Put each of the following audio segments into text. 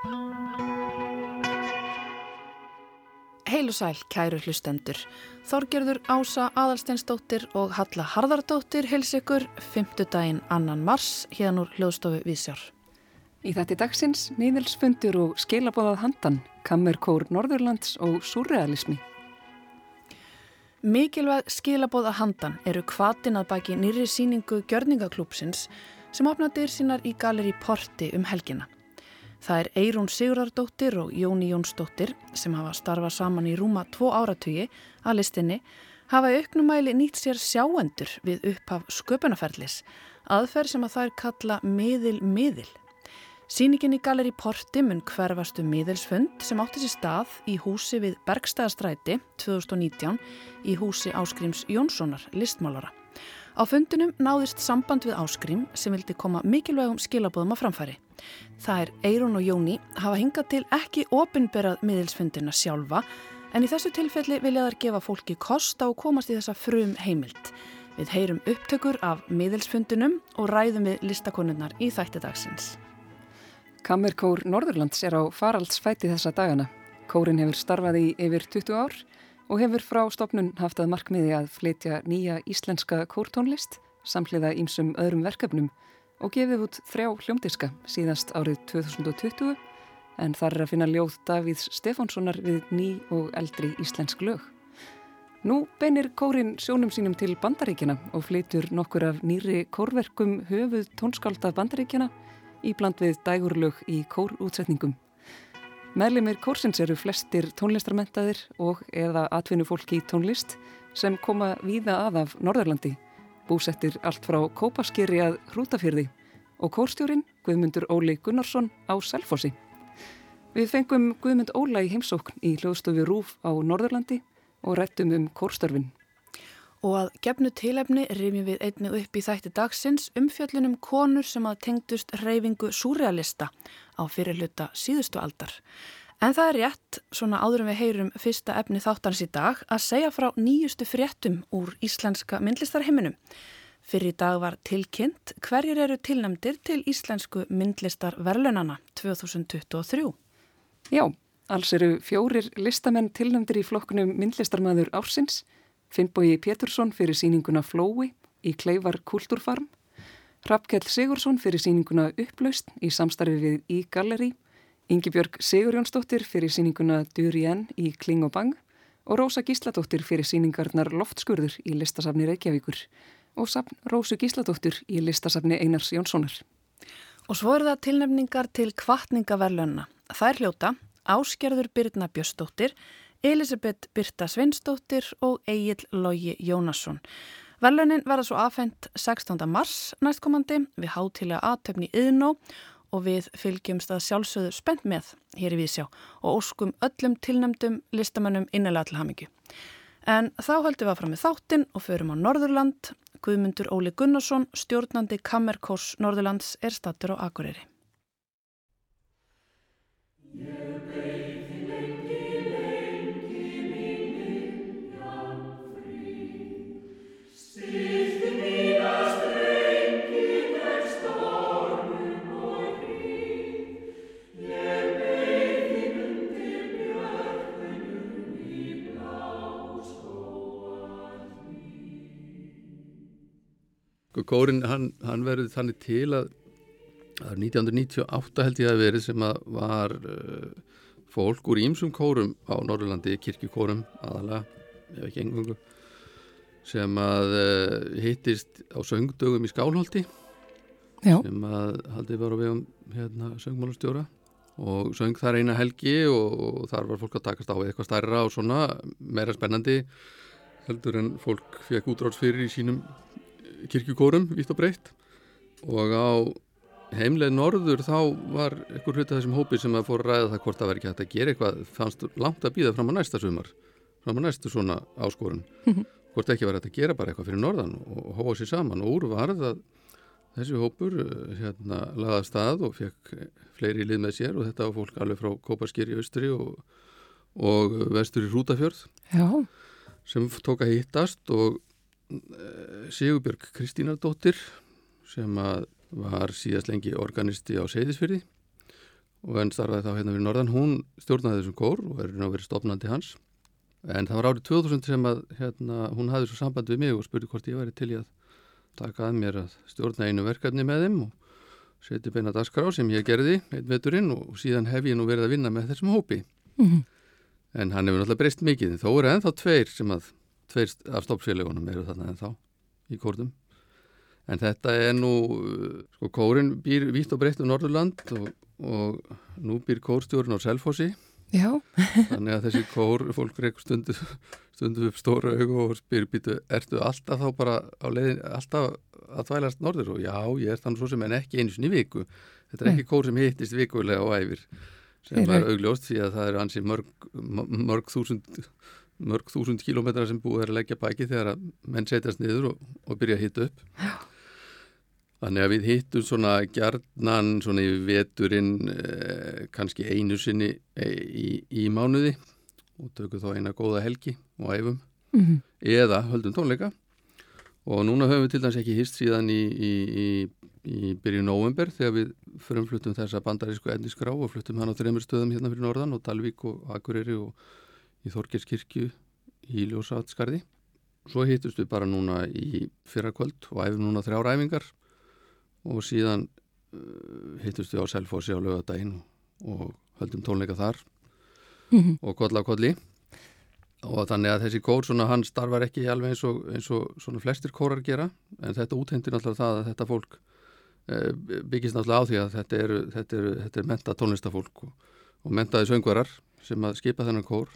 Heil og sæl, kæru hlustendur. Þorgerður Ása Adalsteinsdóttir og Halla Harðardóttir hils ykkur 5. daginn annan mars hérna úr hljóðstofu Vísjár. Í þetta dagsins miðelsfundur og skilabóðað handan, kammerkór Norðurlands og surrealismi. Mikilvæg skilabóða handan eru kvatin að baki nýri síningu Gjörningaklúpsins sem opnaðir sínar í galeri Porti um helgina. Það er Eirún Sigurardóttir og Jóni Jónsdóttir sem hafa starfað saman í rúma tvo áratugi að listinni hafa auknumæli nýtt sér sjáendur við upphaf sköpunarferðlis, aðferð sem að það er kalla miðil-miðil. Sýningin í Galeri Porti mun hverfastu miðilsfund sem átti sér stað í húsi við Bergstæðastræti 2019 í húsi Áskrims Jónssonar, listmálara. Á fundunum náðist samband við Áskrím sem vildi koma mikilvægum skilabóðum á framfæri. Það er Eirún og Jóni hafa hingað til ekki ofinberað miðilsfundina sjálfa en í þessu tilfelli vilja þær gefa fólki kost á að komast í þessa frum heimild. Við heyrum upptökur af miðilsfundunum og ræðum við listakonunnar í þættidagsins. Kammerkór Norðurlands er á faraldsfæti þessa dagana. Kórin hefur starfað í yfir 20 ár og hefur frá stopnun haft að markmiði að flytja nýja íslenska kórtónlist samhliða ímsum öðrum verkefnum og gefið út þrjá hljómdiska síðast árið 2020 en þar er að finna ljóð Davíðs Stefánssonar við ný og eldri íslensk lög. Nú beinir kórin sjónum sínum til bandaríkjana og flytur nokkur af nýri kórverkum höfuð tónskálda bandaríkjana í bland við dægurlög í kórútsetningum. Meðlimir kórsins eru flestir tónlistarmentaðir og eða atvinnufólki í tónlist sem koma víða að af Norðurlandi búsettir allt frá Kópaskýri að Hrútafyrði og kórstjórin Guðmundur Óli Gunnarsson á Selfossi. Við fengum Guðmund Óla í heimsókn í hljóðstofi Rúf á Norðurlandi og rættum um kórstörfin. Og að gefnu tilefni rifjum við einni upp í þætti dagsins umfjöllunum konur sem að tengdust reyfingu súrealista á fyrirluta síðustu aldar. En það er rétt, svona áður en við heyrum fyrsta efni þáttans í dag, að segja frá nýjustu fréttum úr íslenska myndlistarheiminum. Fyrir dag var tilkynnt hverjir eru tilnæmdir til íslensku myndlistarverlunana 2023. Já, alls eru fjórir listamenn tilnæmdir í flokkunum myndlistarmaður ársins, Finnbói Pétursson fyrir síninguna Flói í Kleivar Kultúrfarm, Rappkjell Sigursson fyrir síninguna Upplaust í samstarfi við Í-Galleri, Ingi Björg Sigurjónsdóttir fyrir síninguna Durien í Kling og Rósa Gísladóttir fyrir síningarnar Loftskurður í listasafni Reykjavíkur og safn Rósu Gísladóttir í listasafni Einars Jónssonar. Og svo eru það tilnefningar til kvartningaverlunna. Það er hljóta Áskerður Birna Björstóttir, Elisabeth Birta Svinsdóttir og Egil Lógi Jónasson. Verlunin verða svo afhengt 16. mars næstkomandi við hátilega aðtöfni yðnó og við fylgjumst að sjálfsögðu spennt með hér í Vísjá og óskum öllum tilnæmdum listamönnum innilega til hamingju. En þá höldum við að fram með þáttinn og förum á Norðurland. Guðmundur Óli Gunnarsson, stjórnandi Kammerkors Norðurlands, er stattur á Akureyri. Sko kórin hann, hann verður þannig til að, að 1998 held ég að verið sem að var uh, fólk úr ímsum kórum á Norrlandi, kirkjukórum aðalega, ef ekki engungu sem að uh, hittist á söngdögum í Skálholti Já. sem að haldið var á vegum hérna, söngmálustjóra og söng þar eina helgi og, og þar var fólk að takast á eitthvað stærra og svona meira spennandi heldur en fólk fekk útráðsfyrir í sínum kirkjukórum vitt og breytt og á heimlega norður þá var einhver hlut af þessum hópi sem að fóra að ræða það hvort það verði ekki hægt að gera eitthvað fannst langt að býða fram á næsta sumar fram á næstu svona áskorun. Hvort ekki verði hægt að gera bara eitthvað fyrir norðan og hóa sér saman. Og úr varð að þessi hópur eh, hérna laða stað og fekk fleiri lið með sér og þetta var fólk alveg frá Kóparskýri austri og, og vestur í Rútafjörð Já. sem tók að hittast og Sigurbjörg Kristínardóttir sem var síðast lengi organisti á Seyðisfyrði og enn starfaði þá hérna við Norðan. Hún stjórnaði þessum kór og er verið stopnandi hans. En það var árið 2000 sem að hérna, hún hafði svo samband við mig og spurði hvort ég væri til í að taka að mér að stjórna einu verkefni með þeim og seti beina dagskrá sem ég gerði einn veturinn og síðan hef ég nú verið að vinna með þessum hópi. Mm -hmm. en hann hefur náttúrulega breyst mikið þó eru ennþá tveir sem að tveir af stoppfélagunum eru þarna ennþá í kórnum. En þetta er nú sko kórin býr vítt og breytt um Norðurland og, og nú býr kórstjórn á Selfossi. Já. þannig að þessi kór fólk reykur stundu, stundu upp stóra augu og spyr býtu, ertu alltaf þá bara á leiðin, alltaf að þvælast norður? Og já, ég er þannig svo sem en ekki einu sinni viku. Þetta er ekki kór sem hittist vikulega og æfir sem var augljóst því að það eru ansi mörg, mörg þúsund mörg þúsund kílómetra sem búið er að leggja bæki þegar að menn setjast niður og, og byrja að hitta upp Já. þannig að við hittum svona gjarnan svona í veturinn eh, kannski einu sinni e, í, í mánuði og tökum þá eina góða helgi og æfum Mm -hmm. eða höldum tónleika og núna höfum við til dæmis ekki hýst síðan í, í, í, í byrju november þegar við frumfluttum þessa bandarísku endiskrá og fluttum hann á þreymur stöðum hérna fyrir norðan og Dalvík og Akureyri og í Þorgerskirkju í Ljósatskarði svo hittust við bara núna í fyrrakvöld og æfum núna þrjár æfingar og síðan uh, hittust við á Selfossi á lögadaginn og, höldum tónleika þar Mm -hmm. og kolla á kolli. Og þannig að þessi kór svona hann starfar ekki alveg eins og, eins og svona flestir kórar gera en þetta úthendir náttúrulega það að þetta fólk e, byggist náttúrulega á því að þetta er, þetta er, þetta er menta tónlistafólk og, og mentaði söngvarar sem að skipa þennan kór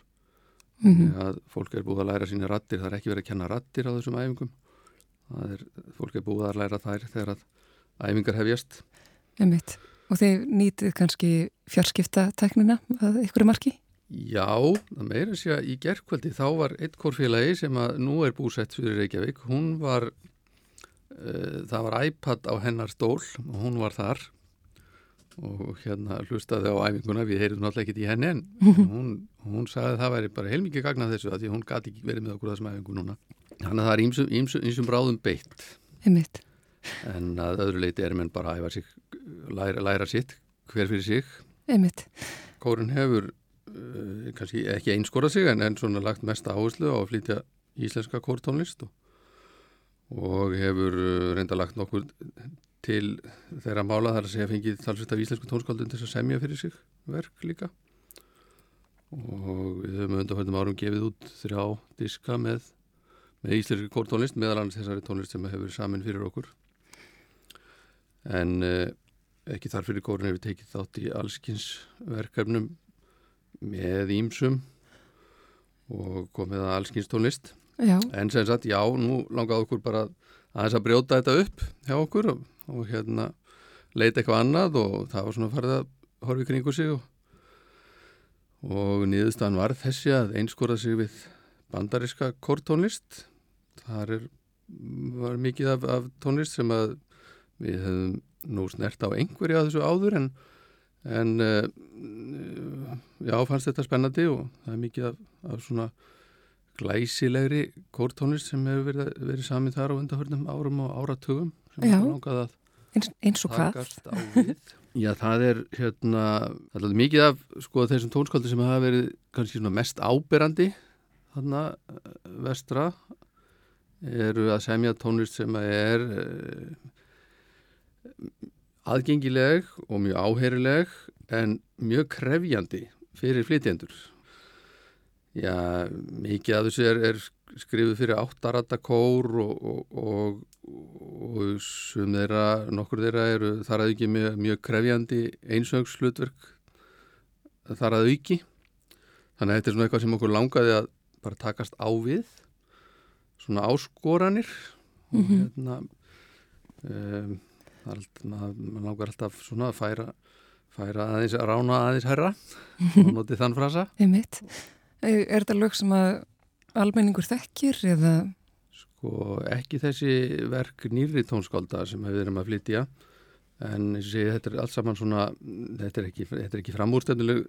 Mm -hmm. að fólk er búið að læra sína rattir það er ekki verið að kenna rattir á þessum æfingum það er, fólk er búið að læra þær þegar að æfingar hefjast Einmitt. Og þið nýtið kannski fjarskipta teknina að ykkur marki? Já, það meira sé að í gerðkvöldi þá var eitt kórfélagi sem að nú er búsett fyrir Reykjavík, hún var uh, það var iPad á hennar stól og hún var þar og hérna hlustaði á æfinguna, við heyrum náttúrulega ekki í henni en hún, hún sagði að það væri bara heilmikið gagnað þessu því hún gati ekki verið með okkur þessum æfingu núna. Þannig að það er ímsum, ímsum, ímsum ráðum beitt Einmitt. en að öðru leiti er menn bara að æfa sig, læra, læra sitt hver fyrir sig. Einmitt. Kórun hefur uh, kannski ekki einskorað sig en, en svona lagt mest áherslu á að flytja íslenska kórtónlist og, og hefur uh, reynda lagt nokkur til þeirra mála þar að segja fengið talsvist af íslensku tónskáldun til að semja fyrir sig verk líka. Og við höfum undanfjöndum árum gefið út þrjá diska með, með íslenski kórtónlist meðal annars þessari tónlist sem hefur samin fyrir okkur. En uh, ekki þar fyrir kórun hefur tekið þátt í allskins verkefnum með ímsum og komið að allskins tónlist. Já. en sem sagt, já, nú langaði okkur bara aðeins að brjóta þetta upp hjá okkur og, og hérna leita eitthvað annað og það var svona farið að horfi kringu sig og, og niðurstaðan var þessi að einskora sig við bandariska kórtónlist þar er, var mikið af, af tónlist sem að við hefum nú snert á einhverju að þessu áður en, en uh, já, fannst þetta spennandi og það er mikið af, af svona glæsilegri kórtónlist sem hefur verið, verið samið þar á undarhörnum árum og áratugum sem er langað að Eins, eins og hvað? takast á við. Já, það er hérna, það er mikið af sko þessum tónskáldi sem hafa verið kannski svona mest áberandi þarna eh, vestra eru að semja tónlist sem er eh, aðgengileg og mjög áheyrileg en mjög krefjandi fyrir flytjendur. Já, mikið af þessu er, er skrifuð fyrir áttarata kór og, og, og, og sum þeirra, nokkur þeirra eru þar að auki mjög, mjög krefjandi einsöngslutverk þar að auki. Þannig að þetta er svona eitthvað sem okkur langaði að bara takast á við, svona áskoranir og Mhm. hérna, um, það maður, maður langar alltaf svona að færa, færa aðeins, að rána aðeins herra og notið þann frasa. Einmitt. Er er þetta lög sem að almenningur þekkir eða Sko ekki þessi verk nýri tónskálda sem við erum að flytja en segi þetta er allt saman svona þetta er ekki, þetta er ekki framúrstenduleg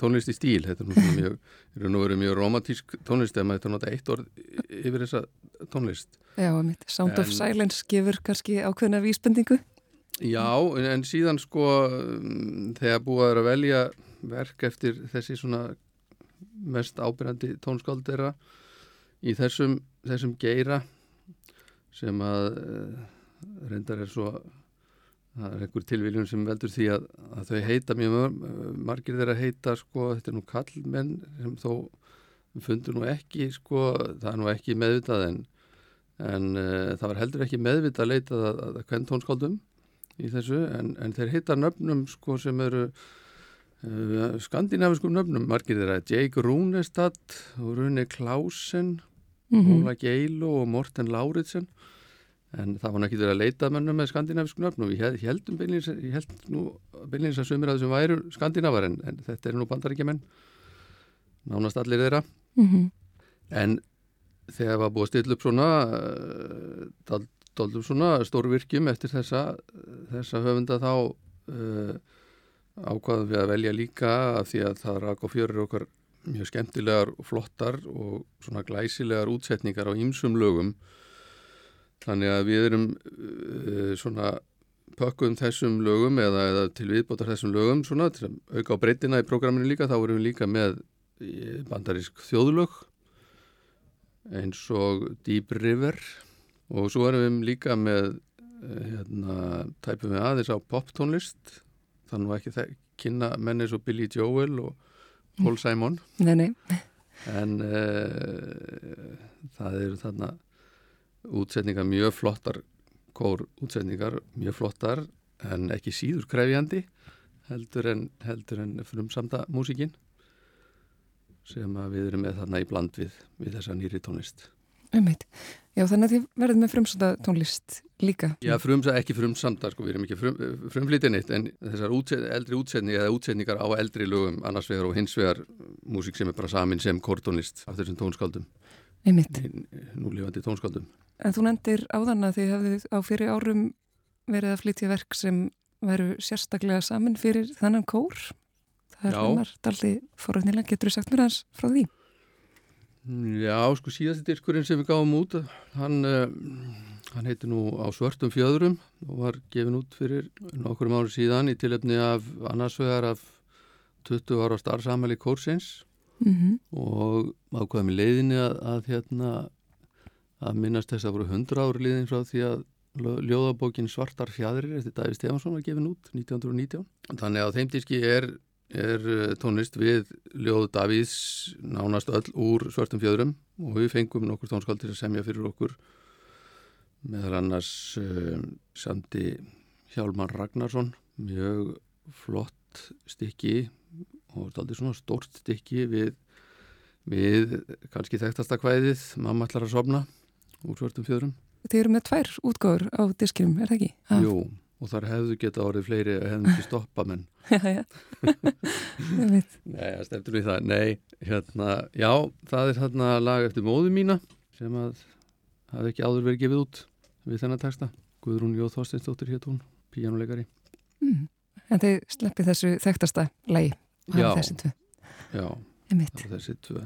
tónlist í stíl, þetta er nú svona mjög er mjög romantísk tónlist ef maður þetta nota eitt orð yfir þessa tónlist Já, einmitt. Sound of En- Silence gefur kannski ákveðna vísbendingu? Já, en síðan sko þegar búið að velja verk eftir þessi svona mest ábyrgandi tónskáldera í þessum, þessum geira sem að uh, reyndar er svo það er einhver tilviljun sem veldur því að, að þau heita mjög margir þeirra heita sko, þetta er nú kallmenn sem þó fundur nú ekki sko, það er nú ekki meðvitað en, en uh, það var heldur ekki meðvitað að leita að, að hvern tónskáldum í þessu en, en þeir heita nöfnum sko sem eru skandinaviskum nöfnum margir þeirra. Jake Runestad Rune Klausen mm -hmm. Óla Geilo og Morten Lauritsen. En það var náttúrulega að leita mönnum með skandinavisku nöfn og ég held um beinleins, ég held nú beinleins að sömur að þessum væru skandinavar en, en þetta er nú bandaríkjumenn nánast allir þeirra. Mm -hmm. en þegar það var búið að stilla upp svona uh, doldum svona stórvirkjum eftir þessa, þessa höfunda þá uh, ákvaðum við að velja líka af því að það rak og fjörir okkar mjög skemmtilegar og flottar og svona glæsilegar útsetningar á ýmsum lögum. Þannig að við erum uh, svona pökkum þessum lögum eða, eða til viðbótar þessum lögum svona til að auka á breytina í prógraminu líka. Þá erum við líka með bandarísk þjóðlög eins og Deep River. Og svo erum við líka með uh, hérna, tæpum við aðeins á poptónlist þannig að ekki kynna menni svo Billy Joel og Paul Simon. Nei, nei. En uh, það eru þarna útsetningar mjög flottar kór útsetningar mjög flottar en ekki síður krefjandi heldur en, heldur en frumsamda músikinn sem við erum með þarna í bland við, við þessa nýri tónlist Umheit, já þannig að þið verðum með frumsamda tónlist líka Já, frumsa, ekki frumsamda, sko, við erum ekki frum, frumflýtinnitt en þessar útset, eldri útsetningar eða útsetningar á eldri lögum annars vegar og hins vegar músik sem er bara samin sem kórtónlist af þessum tónskaldum Umheit Núlífandi tónskaldum En þú nendir áðan að þið hafið á fyrir árum verið að flytja verk sem veru sérstaklega saman fyrir þannan kór. Það er hannar daldi foröðnilega. Getur þú sagt mér aðeins frá því? Já, sko síðast diskurinn sem við gáum út, hann, uh, hann heiti nú á svörtum fjöðurum og var gefin út fyrir nokkur mánu síðan í tilöfni af annarsvegar af 20 ára starfsamæli kórsins mm -hmm. og ákvaðum í leiðinni að, að hérna að minnast þess að voru 100 ári liðin frá því að ljóðabókin Svartar fjadrir eftir Daví Stefansson var gefin út 1919. Þannig að þeim diski er, er eh, tónlist við ljóðu Davís nánast öll úr Svartum fjöðrum og við fengum nokkur tónskaldir að semja fyrir okkur meðal annars um, Sandi Hjálmar Ragnarsson mjög flott stykki og þetta er svona stórt stykki við, við kannski þekktasta kvæðið Mamma ætlar að sopna úr svörtum fjöðrum. Þið eru með tvær útgáður á diskinum, er það ekki? Jú, og þar hefðu geta orðið fleiri að hefðu ekki stoppa, menn. já, já. Nei, það stefnir við það. Nei, hérna, já, það er hérna lag eftir móðu mína sem að hafi ekki áður verið gefið út við þennan texta. Guðrún Jóð Þorsteinsdóttir hétt hún, píjánuleikari. Mm. En þið sleppið þessu þekktasta lagi. Já, á þessi tvö.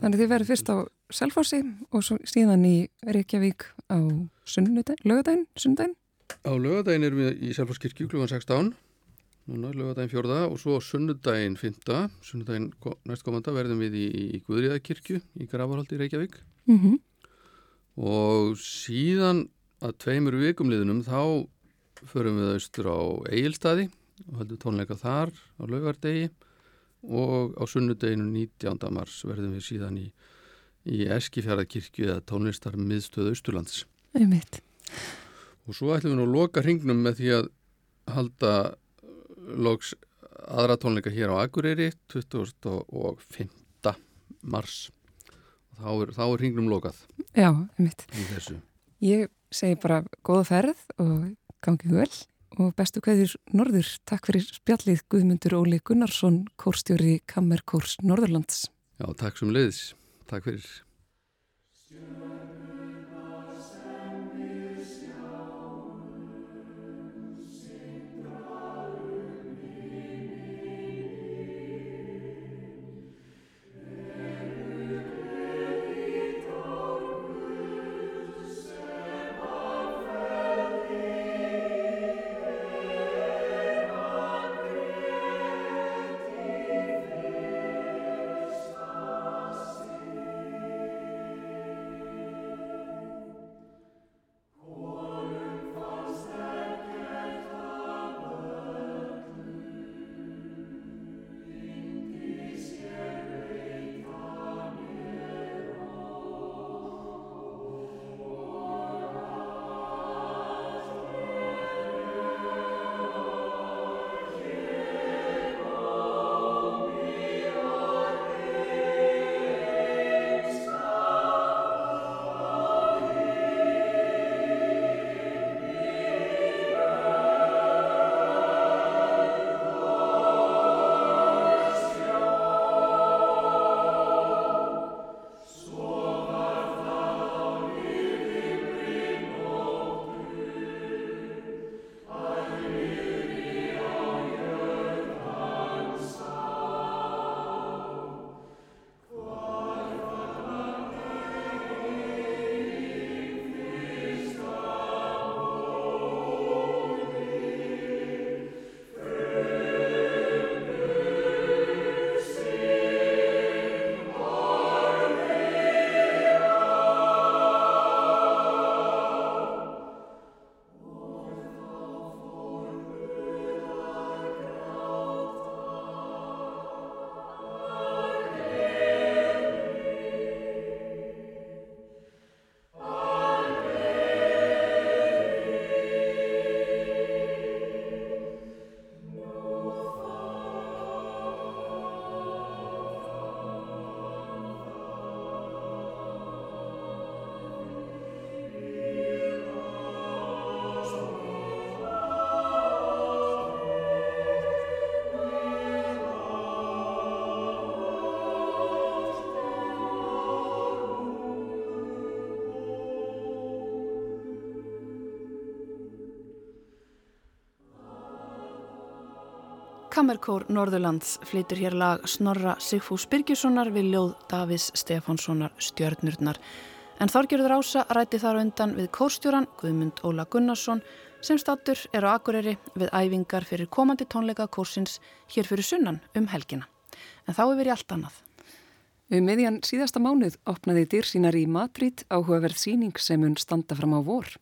Þannig þið verður fyrst á Selfossi og síðan í Reykjavík á sunnudagin, lögadagin, sunnudagin? Á lögadagin erum við í Selfosskirkju kl. 16, núna lögadagin fjörða og svo sunnudagin 5. Sunnudagin næstkomanda verðum við í, í Guðriðakirkju í Gravarhaldi í Reykjavík mm -hmm. og síðan að tveimur vikumliðunum þá förum við austur á Egilstaði og höldum tónleika þar á lögardegi og á sunnudeginu 19. mars verðum við síðan í, í Eskifjaraðkirkju eða tónlistar miðstöðu Östurlands. Einmitt. Og svo ætlum við nú að loka hringnum með því að halda loks aðra tónleika hér á Akureyri 25. mars. Þá er, þá er hringnum lokað. Já, einmitt. Ég segi bara góða ferð og gangið vel og bestu kveðir Norður. Takk fyrir spjallið Guðmundur Óli Gunnarsson, kórstjóri Kammerkórs Norðurlands. Já, takk sem leiðis. Takk fyrir. Kammerkór Norðurlands flytur hér lag Snorra Sigfús Byrkjussonar við ljóð Davís Stefánssonar Stjörnurnar. En Þorgjörður Ása ræti þar undan við kórstjóran Guðmund Óla Gunnarsson sem stattur er á Akureyri við æfingar fyrir komandi tónleika kórsins hér fyrir sunnan um helgina. En þá er verið allt annað. Um meðjan síðasta mánuð opnaði dýrsínar í Madrid áhugaverð síning sem hún standa fram á vor.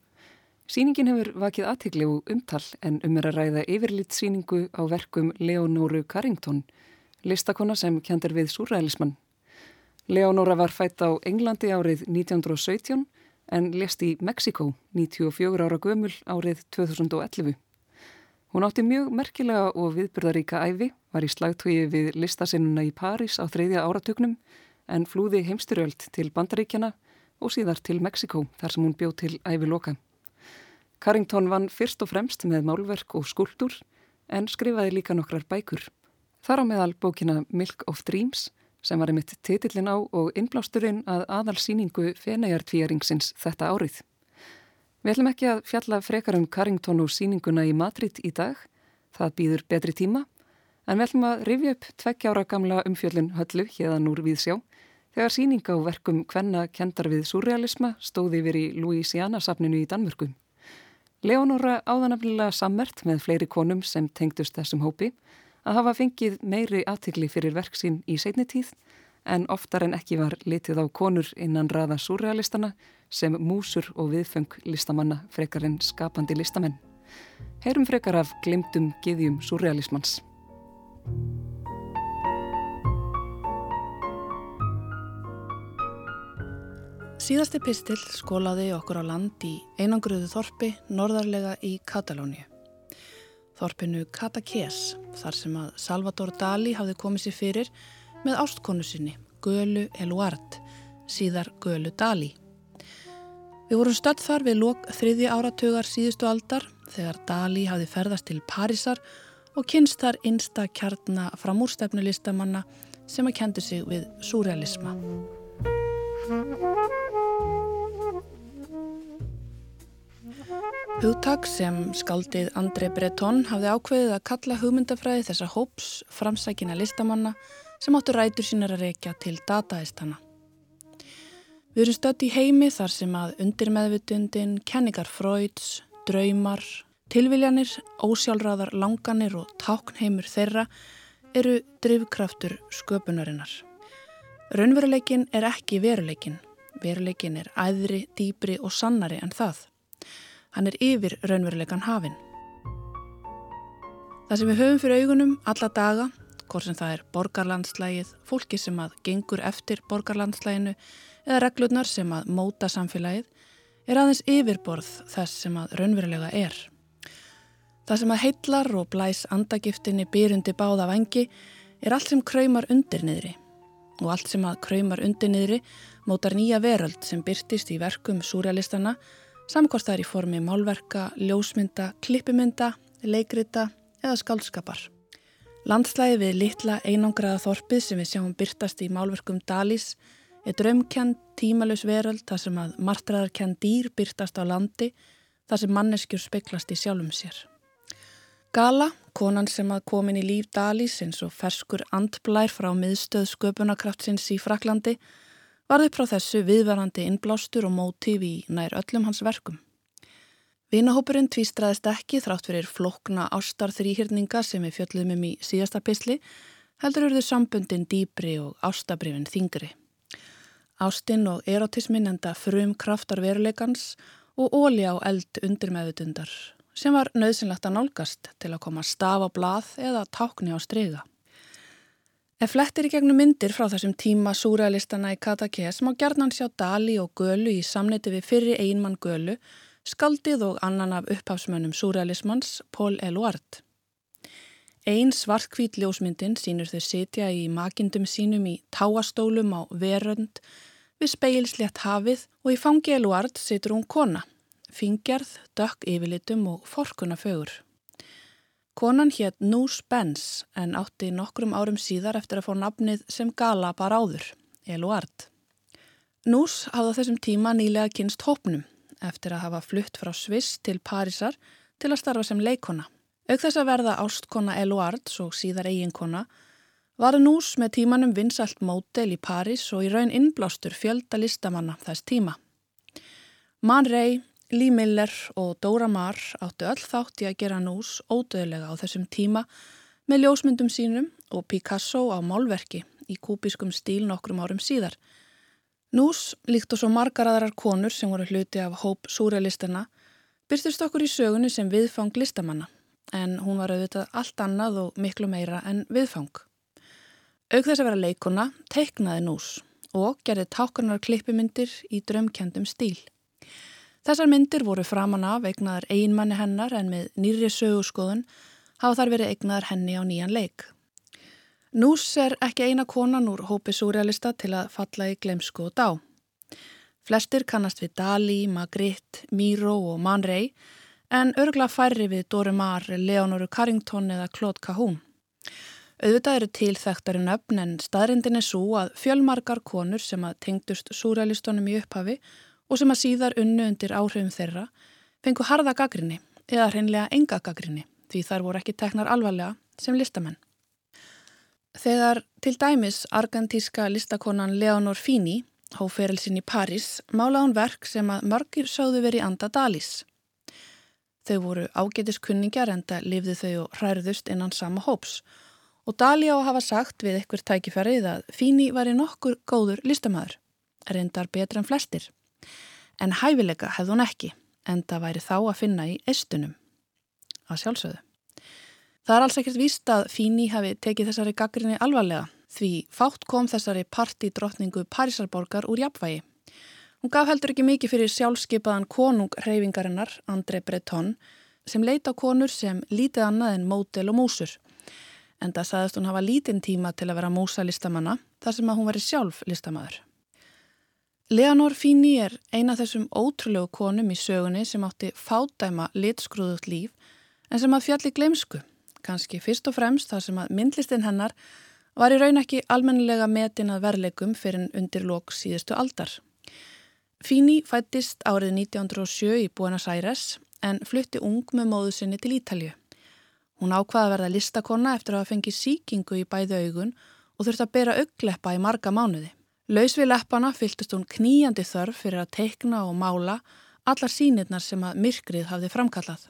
Sýningin hefur vakið aðtikli og umtal en um er að ræða yfirlitsýningu á verkum Leonóru Carrington, listakona sem kjandir við súræðlismann. Leonóra var fætt á Englandi árið 1917 en lest í Mexiko 94 ára gömul árið 2011. Hún átti mjög merkilega og viðbyrðaríka æfi, var í slagtögi við listasinnuna í París á þreyðja áratugnum en flúði heimstyrjöld til Bandaríkjana og síðar til Mexiko þar sem hún bjóð til æfi loka. Carrington vann fyrst og fremst með málverk og skuldur en skrifaði líka nokkrar bækur. Þar á meðal bókina Milk of Dreams sem var einmitt titillin á og innblásturinn að aðalsýningu feneiartvíjaringsins þetta árið. Við ætlum ekki að fjalla frekar um Carrington og sýninguna í Madrid í dag, það býður betri tíma, en við ætlum að rifja upp tveggjára gamla umfjöllun höllu hérðan úr við sjá þegar sýninga á verkum hvenna kendar við surrealisma stóði yfir í Louisiana safninu í Danmörku. Leonora áðanafnilega sammert með fleiri konum sem tengdust þessum hópi að hafa fengið meiri aðtikli fyrir verksinn í seinni tíð en oftar en ekki var litið á konur innan raða surrealistana sem músur og viðfeng listamanna frekar en skapandi listamenn. Heyrum frekar af glimtum giðjum surrealismans. Síðasti pistil skólaði okkur á land í einangruðu þorpi norðarlega í Katalóni. Þorpinu Cataques, þar sem að Salvador Dali hafði komið sér fyrir með ástkonu sinni, Gölu Eluard, síðar Gölu Dali. Við vorum stödd þar við lok þriði áratugar síðustu aldar þegar Dali hafði ferðast til Parísar og kynst þar einsta kjarnar framúrstefnulistamanna sem að kendi sig við surrealisma. Hugtak sem skaldið André Breton hafði ákveðið að kalla hugmyndafræði þessa hóps framsækina listamanna sem áttu rætur sínar að reykja til dataistana. Við erum stött í heimi þar sem að undirmeðvitundin, kenningar fröyds, draumar, tilviljanir, ósjálfráðar langanir og táknheimur þeirra eru drivkraftur sköpunarinnar. Raunveruleikin er ekki veruleikin. Veruleikin er æðri, dýbri og sannari en það. Hann er yfir raunveruleikan hafinn. Það sem við höfum fyrir augunum alla daga, hvort sem það er borgarlandslægið, fólki sem að gengur eftir borgarlandslæginu eða reglurnar sem að móta samfélagið, er aðeins yfirborð þess sem að raunverulega er. Það sem að heillar og blæs andagiftinni byrjundi báða vangi er allt sem kræmar undir niðri og allt sem að kræmar undir niðri mótar nýja veröld sem byrtist í verkum það er í formi málverka, ljósmynda, klippimynda, leikrita eða skaldskapar. Landslæði við litla einangraða þorpið sem við sjáum byrtast í málverkum Dalís er drömkend tímalus veröld þar sem að martraðarkend dýr byrtast á landi þar sem manneskjur speiklast í sjálfum sér. Gala, konan sem að komin í líf Dalís eins og ferskur andblær frá miðstöð sköpunarkraftsins í Fraklandi varði frá þessu viðvarandi innblástur og mótíf í nær öllum hans verkum. Vinahópurinn tvístraðist ekki þrátt fyrir flokna ástar þrýhyrninga sem við fjöldum um í síðasta pisli, heldur eruðu sambundin dýbri og ástabrifin þingri. Ástinn og erotismin enda frum kraftar veruleikans og óli á eld undir meðutundar sem var nöðsynlegt að nálgast til að koma staf á blað eða tákni á streyga. Ef flettir í gegnum myndir frá þessum tíma súrealistana í Katakés má gerðnan sjá Dali og Gölu í samniti við fyrri einmann Gölu, skaldið og annan af upphafsmönnum súrealismans, Paul Eluard. Einn svartkvít ljósmyndin sínur þau sitja í makindum sínum í táastólum á verönd við speilslétt hafið og í fangi Eluard situr hún kona, fingjarð, dökk yfirlitum og forkunna fögur. Konan hétt Nús Benz en átti nokkrum árum síðar eftir að fá nafnið sem gala bara áður, Eluard. Nús hafði á þessum tíma nýlega kynst hópnum eftir að hafa flutt frá Sviss til Parísar til að starfa sem leikona. Auk þess að verða ástkona Eluards og síðar eiginkona var Nús með tímanum vinsalt mótel í París og í raun innblástur fjölda listamanna þess tíma. Man Ray, Lee Miller og Dora Maar áttu öll þátt í að gera Nús ódöðlega á þessum tíma með ljósmyndum sínum og Picasso á málverki í kúbískum stíl nokkrum árum síðar. Nús, líkt og svo margar aðrar konur sem voru hluti af hóp súrealistana, byrstist okkur í sögunni sem viðfang listamanna, en hún var auðvitað allt annað og miklu meira en viðfang. Auk þess að vera leikona, teiknaði Nús og gerði tákarnar klippimyndir í drömkjandum stíl. Þessar myndir voru framan af eignaðar einmanni hennar en með nýri sögurskoðun hafa þar verið eignaðar henni á nýjan leik. Nús er ekki eina konan úr hópi súrealista til að falla í glemsku og dá. Flestir kannast við Dali, Magritte, Miro og Man Ray en örgla færri við Dóri Mar, Leonoru Carrington eða Claude Cahún. Auðvitað eru tilþæktari nöfn en staðrindin er svo að fjölmarkar konur sem að tengdust súrealistunum í upphafi og sem að síðar unnu undir áhrifum þeirra fengu harða gaggrinni eða hreinlega enga gaggrinni því þær voru ekki teknar alvarlega sem listamenn. Þegar til dæmis argentíska listakonan Leonor Fini hóferilsinn í París málaði hún verk sem að mörgir sáðu verið anda Dalís. Þau voru ágetiskunningar en það lifði þau og hræðust innan sama hóps og Dali á að hafa sagt við ykkur tækifærið að Fini var í nokkur góður listamæður, reyndar betra en flestir. En hæfileika hefði hún ekki en það væri þá að finna í eistunum að sjálfsögðu. Það er alls ekkert víst að Fíni hafi tekið þessari gaggrinni alvarlega því fátt kom þessari partidrottningu Parísarborgar úr jafnvægi. Hún gaf heldur ekki mikið fyrir sjálfskeipaðan konung reyfingarinnar, André Breton, sem leita konur sem lítið annað en mótel og músur. En það saðist hún hafa lítinn tíma til að vera músa listamanna þar sem að hún veri sjálf listamæður. Leonor Fíni er eina þessum ótrúlegu konum í sögunni sem átti fádæma litskruðut líf en sem að fjalli glemsku kannski fyrst og fremst þar sem að myndlistin hennar var í raun ekki almennilega metin að verlegum fyrir undir lok síðustu aldar. Fíni fættist árið 1907 í Buenos Aires en flutti ung með móðu sinni til Ítalju. Hún ákvaði að verða listakonna eftir að hafa fengið síkingu í bæðu augun og þurfti að bera augleppa í marga mánuði. Laus við leppana fylgtist hún kníjandi þörf fyrir að teikna og mála allar sínirnar sem að myrkrið hafði framkallað.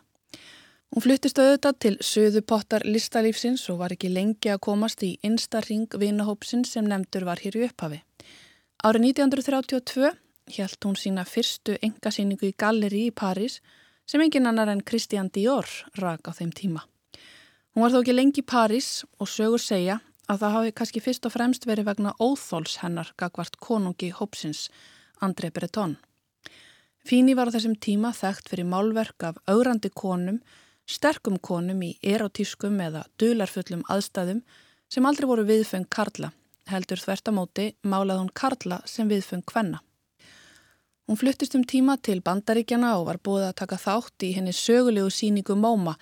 Hún fluttist auðvitað til söðupottar listalífsins og var ekki lengi að komast í instarring vinahópsins sem nefndur var hér í upphafi. Árið 1932 hjælt hún sína fyrstu engasýningu í galleri í París sem engin annar en Christian Dior rak á þeim tíma. Hún var þó ekki lengi í París og sögur segja að það hafi kannski fyrst og fremst verið vegna óþóls hennar gagvart konungi hópsins André Breton. Fíni var á þessum tíma þekkt fyrir málverk af augrandi konum sterkum konum í erotískum eða dularfullum aðstæðum sem aldrei voru viðfeng Karla, heldur þvertamóti málað hún Karla sem viðfeng Kvenna. Hún fluttist um tíma til Bandaríkjana og var búið að taka þátt í henni sögulegu síningu MoMA,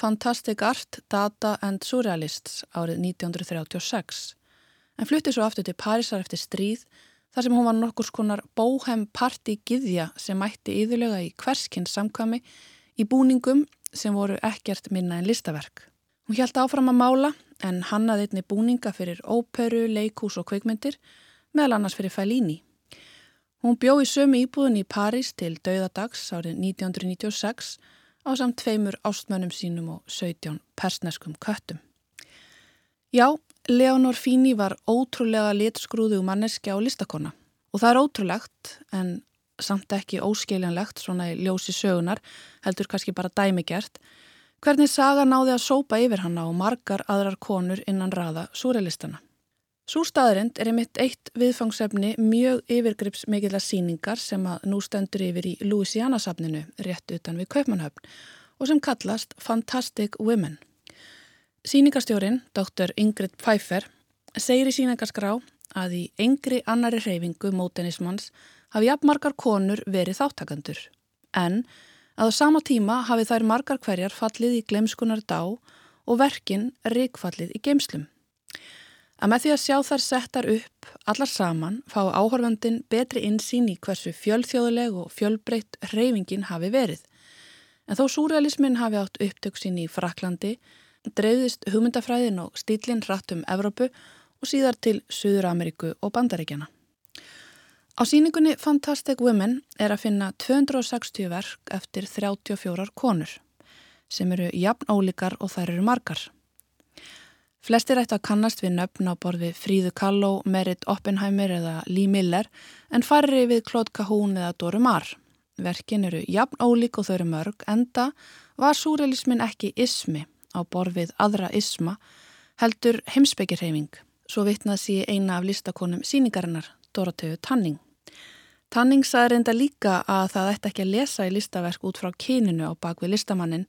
Fantastic Art, Data and Surrealists árið 1936. En fluttist svo aftur til Parísar eftir stríð þar sem hún var nokkur skonar bóhem party giðja sem mætti yðurlega í hverskinn samkvami í búningum sem voru ekkert minna en listaverk. Hún hjælt áfram að mála en hannaði einni búninga fyrir óperu, leikús og kveikmyndir, meðal annars fyrir Fælíni. Hún bjó í sömu íbúðin í París til dauðadags árið 1996 á samt tveimur ástmönnum sínum og 17 persneskum köttum. Já, Leonor Fini var ótrúlega litskrúðu manneski á listakonna og það er ótrúlegt en samt ekki óskiljanlegt svona í ljósi sögunar, heldur kannski bara dæmigert, hvernig saga náði að sópa yfir hanna og margar aðrar konur innan raða súreilistana. Sú staðrind er einmitt eitt viðfangsefni mjög yfirgrips mikill að síningar sem að nú stendur yfir í Louisiana-safninu rétt utan við Kaupmannhöfn og sem kallast Fantastic Women. Síningarstjórin, dr. Ingrid Pfeiffer, segir í síningarskrá að í engri annari reyfingu mótenismans hafi jafn margar konur verið þáttakandur. En að á sama tíma hafi þær margar hverjar fallið í glemskunar dá og verkin ríkfallið í geimslum. Að með því að sjá þær settar upp allar saman fá áhorfandin betri insýn í hversu fjölþjóðuleg og fjölbreytt reyfingin hafi verið. En þó súrealismin hafi átt upptöksin í Fraklandi, dreifðist hugmyndafræðin og stílinn hratt um Evrópu og síðar til Suður Ameríku og Bandaríkjana. Á síningunni Fantastic Women er að finna 260 verk eftir 34 konur sem eru jafn ólíkar og þær eru margar. Flestir ætti að kannast við nöfn á borði Fríðu Kalló, Merit Oppenheimer eða Lee Miller en farri við Claude Cahún eða Dóru Marr. Verkin eru jafn ólík og þau eru mörg, enda var súrealismin ekki ismi á borfið aðra isma, heldur heimsbyggjarheiming, svo vitnað sé eina af listakonum síningarinnar, Dorotheu Tanning. Tanning saði reynda líka að það ætti ekki að lesa í listaverk út frá kyninu á bakvið listamannin,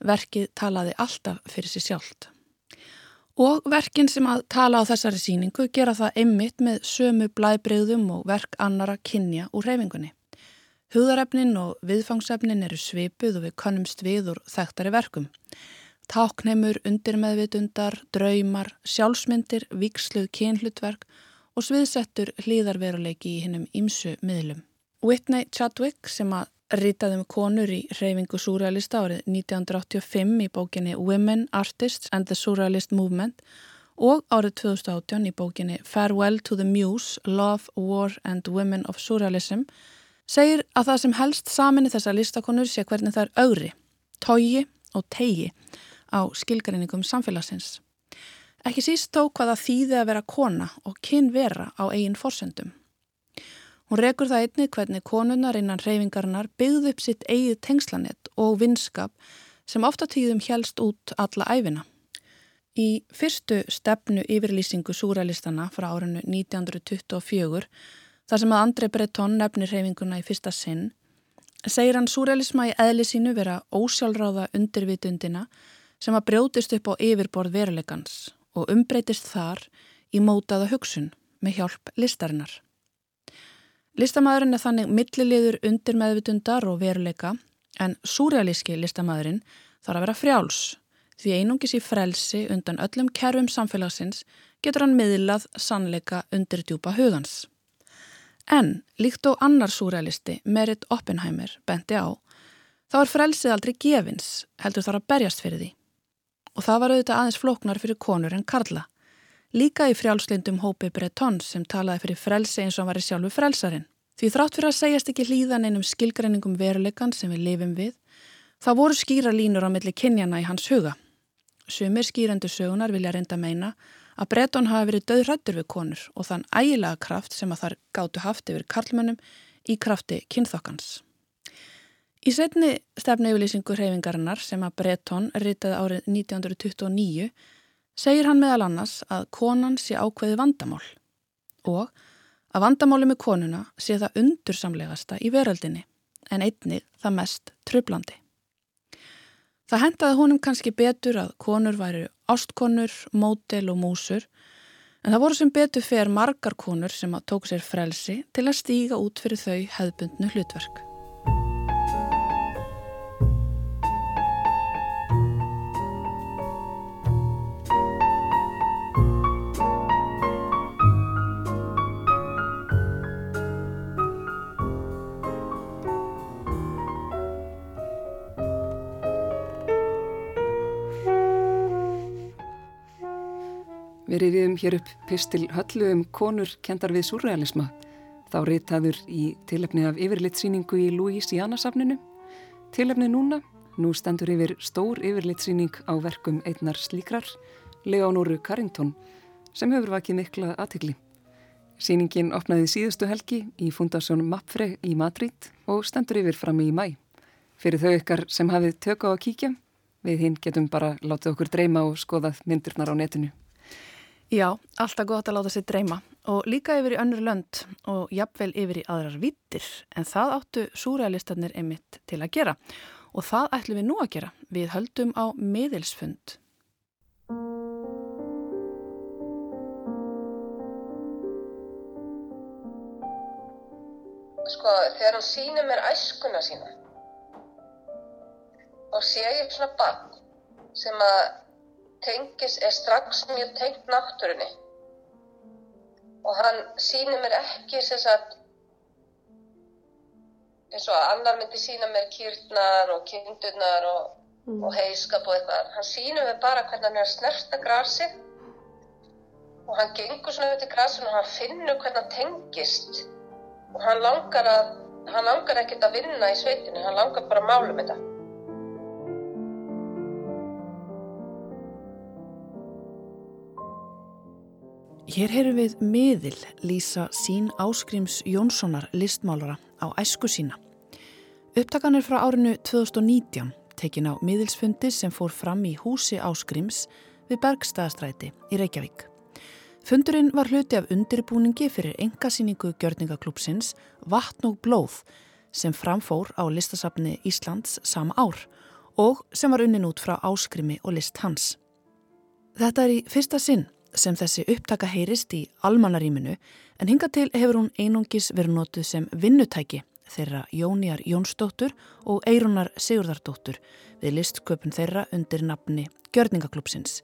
verkið talaði alltaf fyrir sér sjálft. Og verkin sem að tala á þessari síningu gera það einmitt með sömu blæbreyðum og verk annara kynja úr reyfingunni. Húðarefnin og viðfangsefnin eru svipuð og við kannumst við úr þekktari verkum. Tákneimur, undirmeðvitundar, draumar, sjálfsmyndir, viksluð kynhlutverk og sviðsettur hlýðarveruleiki í hinnum ímsu miðlum. Whitney Chadwick sem að ritaði um konur í reyfingu surrealista árið 1985 í bókinni Women, Artists and the Surrealist Movement og árið 2018 í bókinni Farewell to the Muse, Love, War and Women of Surrealism segir að það sem helst saminni þessa listakonur sé hvernig það er augri, tógi og tegi á skilgarinningum samfélagsins. Ekki síst þó hvaða þýði að vera kona og kyn vera á eigin forsendum. Hún rekur það einni hvernig konunnar innan reyfingarnar byggði upp sitt eigið tengslanett og vinskap sem ofta tíðum helst út alla æfina. Í fyrstu stefnu yfirlýsingu súrælistana frá árinu 1924 Þar sem að Andrei Breton nefnir reyfinguna í fyrsta sinn, segir hann súrealisma í eðli sínu vera ósjálfráða undirvitundina sem að brjótist upp á yfirborð veruleikans og umbreytist þar í mótaða hugsun með hjálp listarinnar. Listamæðurinn er þannig milliliður undir meðvitundar og veruleika en súrealíski listamæðurinn þarf að vera frjáls því einungis í frelsi undan öllum kerfum samfélagsins getur hann miðlað sannleika undir djúpa hugans. En líkt og annar súrealisti, Merit Oppenheimer, benti á, þá er frelsið aldrei gefins, heldur þar að berjast fyrir því. Og það var auðvitað aðeins flóknar fyrir konur en Karla. Líka í frjálslindum hópi Breton sem talaði fyrir frelsi eins og var í sjálfu frelsarin. Því þrátt fyrir að segjast ekki hlýðan einum skilgreiningum veruleikan sem við lifum við, þá voru skýra línur á milli kynjana í hans huga. Sumir skýrendu sögunar vilja reynda meina að Breton hafi verið döðrættur við konur og þann ægilega kraft sem að þar gáttu haft yfir karlmönnum í krafti kynþokkans. Í setni stefnu yfirlýsingu hreyfingarinnar sem að Breton ritaði árið 1929 segir hann meðal annars að konan sé ákveði vandamál og að vandamáli með konuna sé það undursamlegasta í veröldinni en einnig það mest tröflandi. Það hendaði honum kannski betur að konur væri ástkonur, mótel og músur en það voru sem betur fer margar konur sem að tók sér frelsi til að stíga út fyrir þau hefðbundnu hlutverk. Við rifjum hér upp pistil höllu um konur kendar við surrealisma. Þá reytaður í tilefni af yfirlitsýningu í Louisiana-safninu. Tilefni núna, nú stendur yfir stór yfirlitsýning á verkum einnar slíkrar, Leonóru Carrington, sem hefur vakið mikla aðtikli. Sýningin opnaði síðustu helgi í Fundación Mapfre í Madrid og stendur yfir fram í mæ. Fyrir þau ykkar sem hafið tök á að kíkja, við hinn getum bara látið okkur dreyma og skoðað myndirnar á netinu. Já, alltaf gott að láta sér dreyma og líka yfir í önnur lönd og jafnvel yfir í aðrar vittir en það áttu súrealistarnir einmitt til að gera og það ætlum við nú að gera. Við höldum á miðilsfund. Sko, þegar hún sýnir mér æskuna sína og sé ég svona bann sem að tengis er strax mjög tengt náttúrunni og hann sýnir mér ekki sem sagt eins og að annar myndi sína mér kýrnar og kindurnar og, Mm. og heiskap og eitthvað. Hann sýnir mér bara hvernig hann er að snerta grasi og hann gengur svona út í grasinu og hann finnur hvernig hann tengist og hann langar að hann langar ekkert að vinna í sveitinu, hann langar bara að mála um þetta. Hér heyrum við miðil lýsa sín áskrims Jónssonar listmálara á æsku sína. Upptakan er frá árinu 2019, tekin á miðilsfundi sem fór fram í húsi áskrims við Bergstæðastræti í Reykjavík. Fundurinn var hluti af undirbúningi fyrir engasýningu gjörningaklúpsins Vatn og blóð sem framfór á listasafni Íslands sama ár og sem var unnin út frá áskrimi og list hans. Þetta er í fyrsta sinn sem þessi upptaka heyrist í almannaríminu en hinga til hefur hún einungis verið notuð sem vinnutæki þeirra Jóníar Jónsdóttur og Eirunar Sigurðardóttur við listsköpun þeirra undir nafni Gjörningaklúpsins.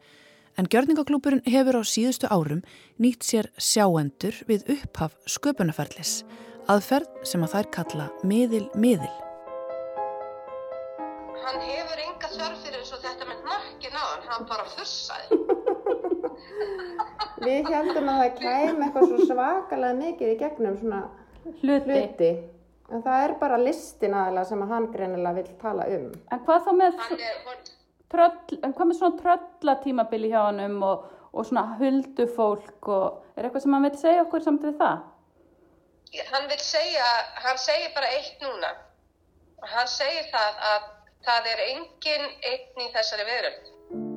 En Gjörningaklúpurinn hefur á síðustu árum nýtt sér sjáendur við upphaf sköpunarferðlis, aðferð sem að þær kalla miðil-miðil. Hann hefur enga þörf fyrir eins og þetta með nakkin á hann, hann bara fussaði. Við heldum að það kæm eitthvað svo svakalega mikið í gegnum svona hluti. hluti. En það er bara listin aðalega sem að hann greinilega vil tala um. En hvað þá með, Hann er, hann, tröll, en hvað með svona tröllatímabili hjá hannum og, og svona huldufólk og er eitthvað sem hann vil segja okkur samt við það? hann vil segja, hann segir bara eitt núna. Hann segir það að það er engin einn í þessari veröld.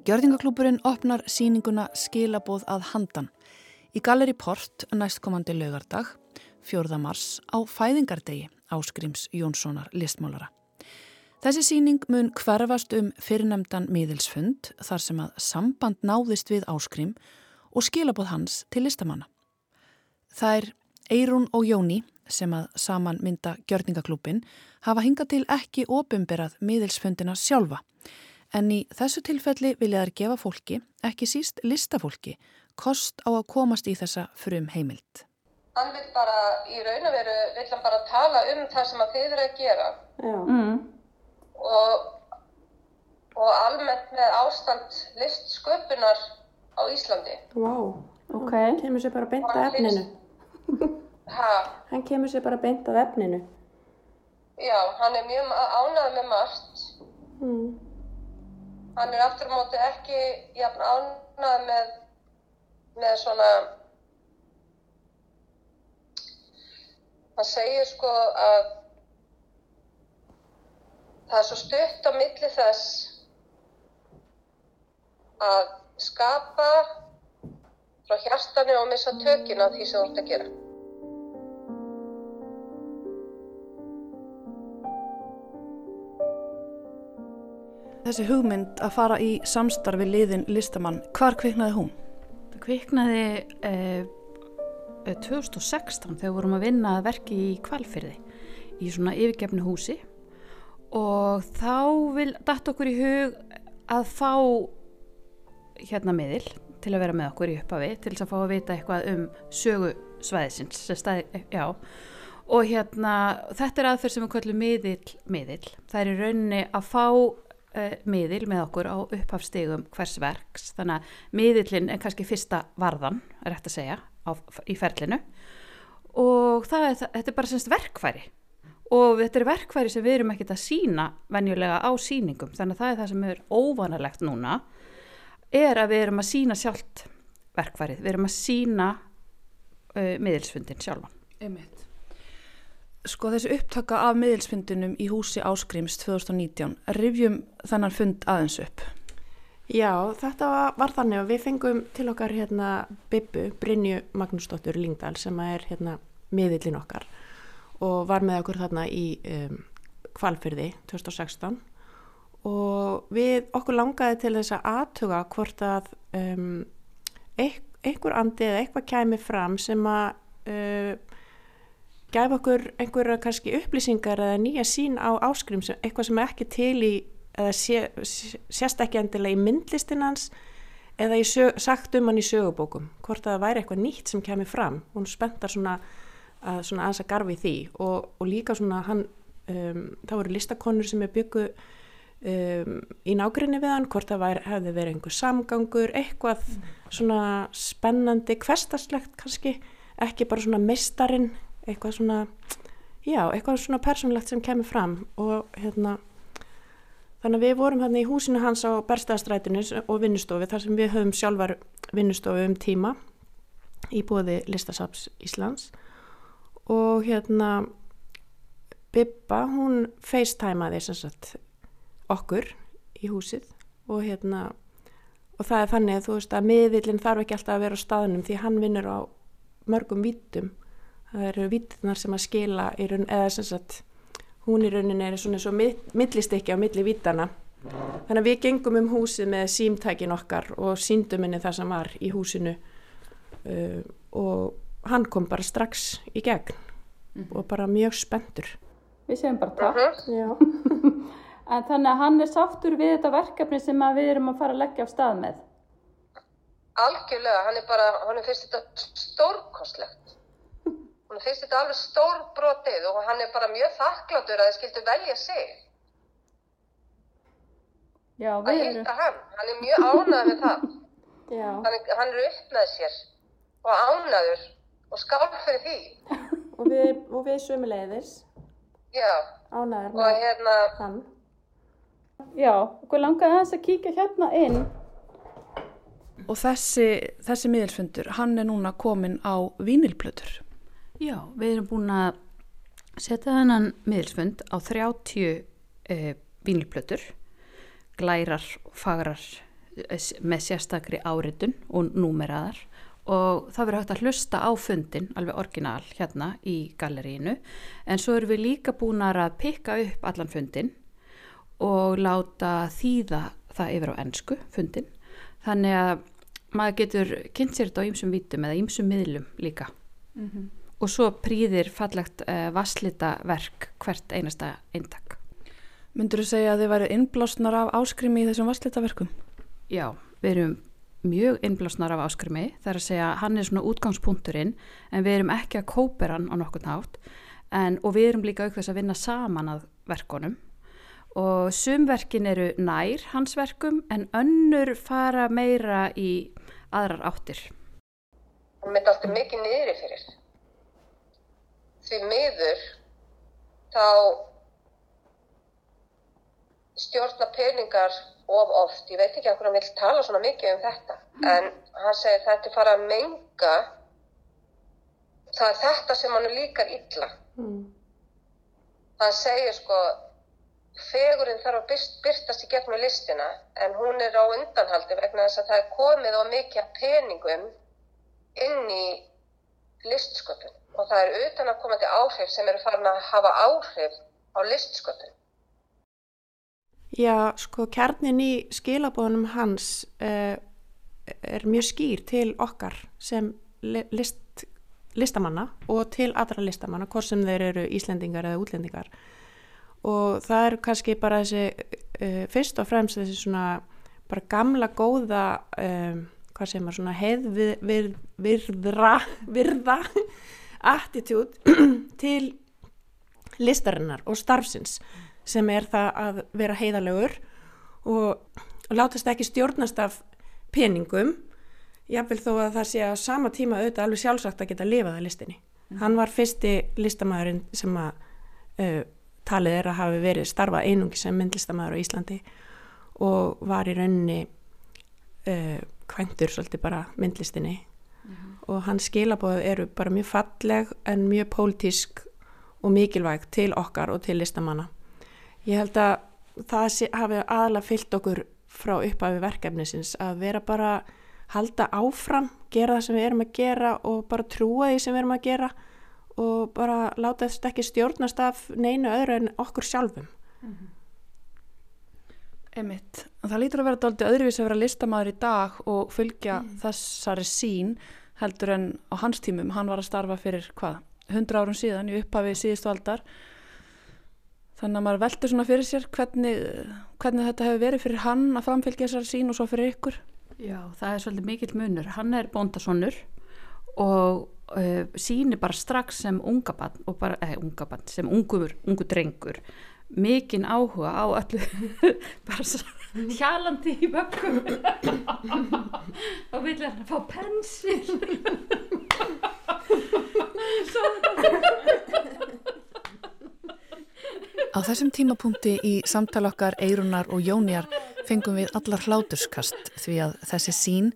Gjörningaklúpurinn opnar síninguna skilaboð að handan í Galleri Port næstkomandi laugardag, 4. mars á fæðingardegi áskrims Jónssonar listmálara. Þessi síning mun hverfast um fyrirnemdan miðilsfund þar sem að samband náðist við áskrim og skilaboð hans til listamanna. Það er Eirún og Jóni sem að saman mynda gjörningaklúpin hafa hingað til ekki opimberað miðilsfundina sjálfa en í þessu tilfelli vilja þær gefa fólki, ekki síst listafólki, kost á að komast í þessa frum heimild. Hann vil bara, í raun og veru, vil hann bara tala um það sem að þið eru að gera Já. Mm. og, og almennt með ástand listsköpunar á Íslandi. Vá. Ok. Hann kemur sér bara beint að efninu. Ha, Hann kemur sér bara beint að efninu. já, hann er mjög ánægð með margt. Mm. Hann er aftur á móti ekki jafn ánægð með, með svona, hann segir sko að það er svo stutt á milli þess að skapa frá hjartanu og missa tökin á því sem þú ert að gera. Þessi hugmynd að fara í samstarfi liðin listamann, hvar kviknaði hún? Það kviknaði eh, 2016 þegar vorum að vinna að verki í kvalfyrði í svona yfirgefnu húsi. Og þá vil datt okkur í hug að fá hérna miðil til að vera með okkur í upphafi til þess að fá að vita eitthvað um sögu svæðisins sem staði, já. Og hérna þetta er aðferð sem við kallum miðil, miðil það er í rauninni að fá uh, miðil með okkur á upphafstegum hvers verks. Þannig að miðilinn er kannski fyrsta varðan er hægt að segja á, í ferlinu. Og það er, þetta er bara semst verkfæri. Og þetta er verkfæri sem við erum ekkert að sína venjulega á síningum þannig að það er það sem er óvanalegt núna er að við erum að sína sjálft verkfærið, við erum að sína uh, miðilsfundin sjálfan. Einmitt. Sko þessi upptaka af miðilsfundinum í húsi Áskrims 2019, rifjum þennan fund aðeins upp. Já, þetta var, var þannig að við fengum til okkar hérna Bibbu, Brynju Magnúsdóttur Lingdal sem er hérna miðillin okkar og var með okkur þarna í um, kvalfyrði 2016 og við okkur langaði til þess að aðtuga hvort að um, einhver andi eða eitthvað kæmi fram sem að uh, gæfa okkur einhverja kannski upplýsingar eða nýja sín á áskrim sem eitthvað sem er ekki til í eða sé, sé- sést ekki endilega í myndlistin hans eða í sög, sagt um hann í sögubókum. Hvort það væri eitthvað nýtt sem kemur fram. Hún spenntar svona að svona aðeins að garfi því. Og, og líka svona hann um, þá eru listakonur sem er byggu um, í nágrinni við hann hvort það væri, hefði verið einhver samgangur eitthvað svona spennandi hverstarslegt kannski ekki bara svona mistarinn eitthvað svona já, eitthvað svona persónlegt sem kemur fram og hérna þannig að við vorum hérna í húsinu hans á Berstaðastrætinu og vinnustofi þar sem við höfum sjálfar vinnustofi um tíma í bóði Listasaps Íslands. Og hérna Bibba hún facetimaði sem sagt okkur í húsið og hérna og það er þannig að þú veist að miðvillin þarf ekki alltaf að vera á staðnum því hann vinnur á mörgum vítum það eru vítnar sem að skila raun, eða sem sagt hún í rauninni er svona svo millistikki á milli vítana þannig að við gengum um húsið með símtækin okkar og síndum henni það sem var í húsinu uh, og hann kom bara strax í gegn mm -hmm. og bara mjög spendur Við segjum bara takk. En þannig að hann er sáttur við þetta verkefni sem við erum að fara að leggja á stað með? Algjörlega, hann er bara, hann er fyrst þetta stórkostlegt Hún finnst þetta alveg stór brotið og hann er bara mjög þakkláttur að þið skildu velja sig. Já. Að hitta hann. Hann er mjög ánæður með það. Já. Hann er, hann er upp með sér og ánæður og skál fyrir því. og við, við sömulegðis. Já. Ánæður með hérna, hann. Já, okkur langaði hans að kíka hérna inn. Og þessi, þessi miðilfundur, hann er núna komin á vínilplötur. Já, við erum búin að setja þennan miðilsfund á 30 eh, vínilplötur, glærar og fagrar eh, með sérstakri áritun og númeraðar. Og það verður hægt að hlusta á fundin, alveg orginal hérna í gallerínu, en svo erum við líka búin að pikka upp allan fundin og láta þýða það yfir á ennsku fundin, þannig að maður getur kynnt sér þetta á ýmsum vítum eða ýmsum miðlum líka. Mm -hmm og svo prýðir fallegt uh, vasslita verk hvert einasta eintak. Myndur þú segja að þið væri innblásnar af áskrimi í þessum vasslita verkum? Já, við erum mjög innblásnar af áskrimi þar að segja að hann er svona útgangspunkturinn en við erum ekki að kópera hann á nokkur nátt en, og við erum líka aukveðs að vinna saman að verkonum og sumverkin eru nær hans verkum en önnur fara meira í aðrar áttir. Það myndi alltaf mikið niður í fyrir því miður þá stjórna peningar of oft, ég veit ekki að hann vil tala svona mikið um þetta en hann segir þetta er fara að menga það er þetta sem hann líkar illa. Mm. hann segir sko fegurinn þarf að byrtast í gegnum listina en hún er á undanhaldi vegna þess að það er komið á mikið peningum inn í listsköpun og það er utan að koma til áhrif sem eru farin að hafa áhrif á listsköpun. Já, sko kjarnin í skilabóðunum hans uh, er mjög skýr til okkar sem list, listamanna og til allra listamanna, hvort sem þeir eru Íslendingar eða útlendingar og það er kannski bara þessi uh, fyrst og fremst þessi svona bara gamla góða um, hvað sem er svona heiðvirðra virða attitút til listarinnar og starfsins sem er það að vera heiðalegur og, og látast ekki stjórnast af peningum jáfnvel þó að það sé að sama tíma auðvitað alveg sjálfsagt að geta lifað að listinni. Mm. Hann var fyrsti listamæðurinn sem að uh, talið er að hafi verið starfað einungi sem myndlistamæður á Íslandi og var í rauninni uh, kvæntur svolítið bara myndlistinni og hans skilabóðu eru bara mjög falleg en mjög pólitísk og mikilvæg til okkar og til listamanna. Ég held að það hafi aðalega fyllt okkur frá upphafi verkefnisins að vera bara halda áfram, gera það sem við erum að gera og bara trúa því sem við erum að gera og bara láta þetta ekki stjórnast af neinu öðru en okkur sjálfum. Mm -hmm. Emitt, það lítur að vera doldið öðruvís að vera listamæður í dag og fylgja mm. þessari sín heldur en á hans tímum, hann var að starfa fyrir hvað, 100 árum síðan í upphafi síðustu aldar. Þannig að maður veldur svona fyrir sér hvernig, hvernig þetta hefur verið fyrir hann að framfylgja þessar sín og svo fyrir ykkur. Já, það er svolítið mikill munur. Hann er bóndasonnur og uh, sýnir bara strax sem unga bann, eh, unga bann, sem ungur, ungu drengur. Mikinn áhuga á öllu bara hjalandi í vöggum og vilja hann fá pensil Á þessum tímapunkti í samtala okkar Eirunar og Jónjar fengum við allar hláturskast því að þessi sín,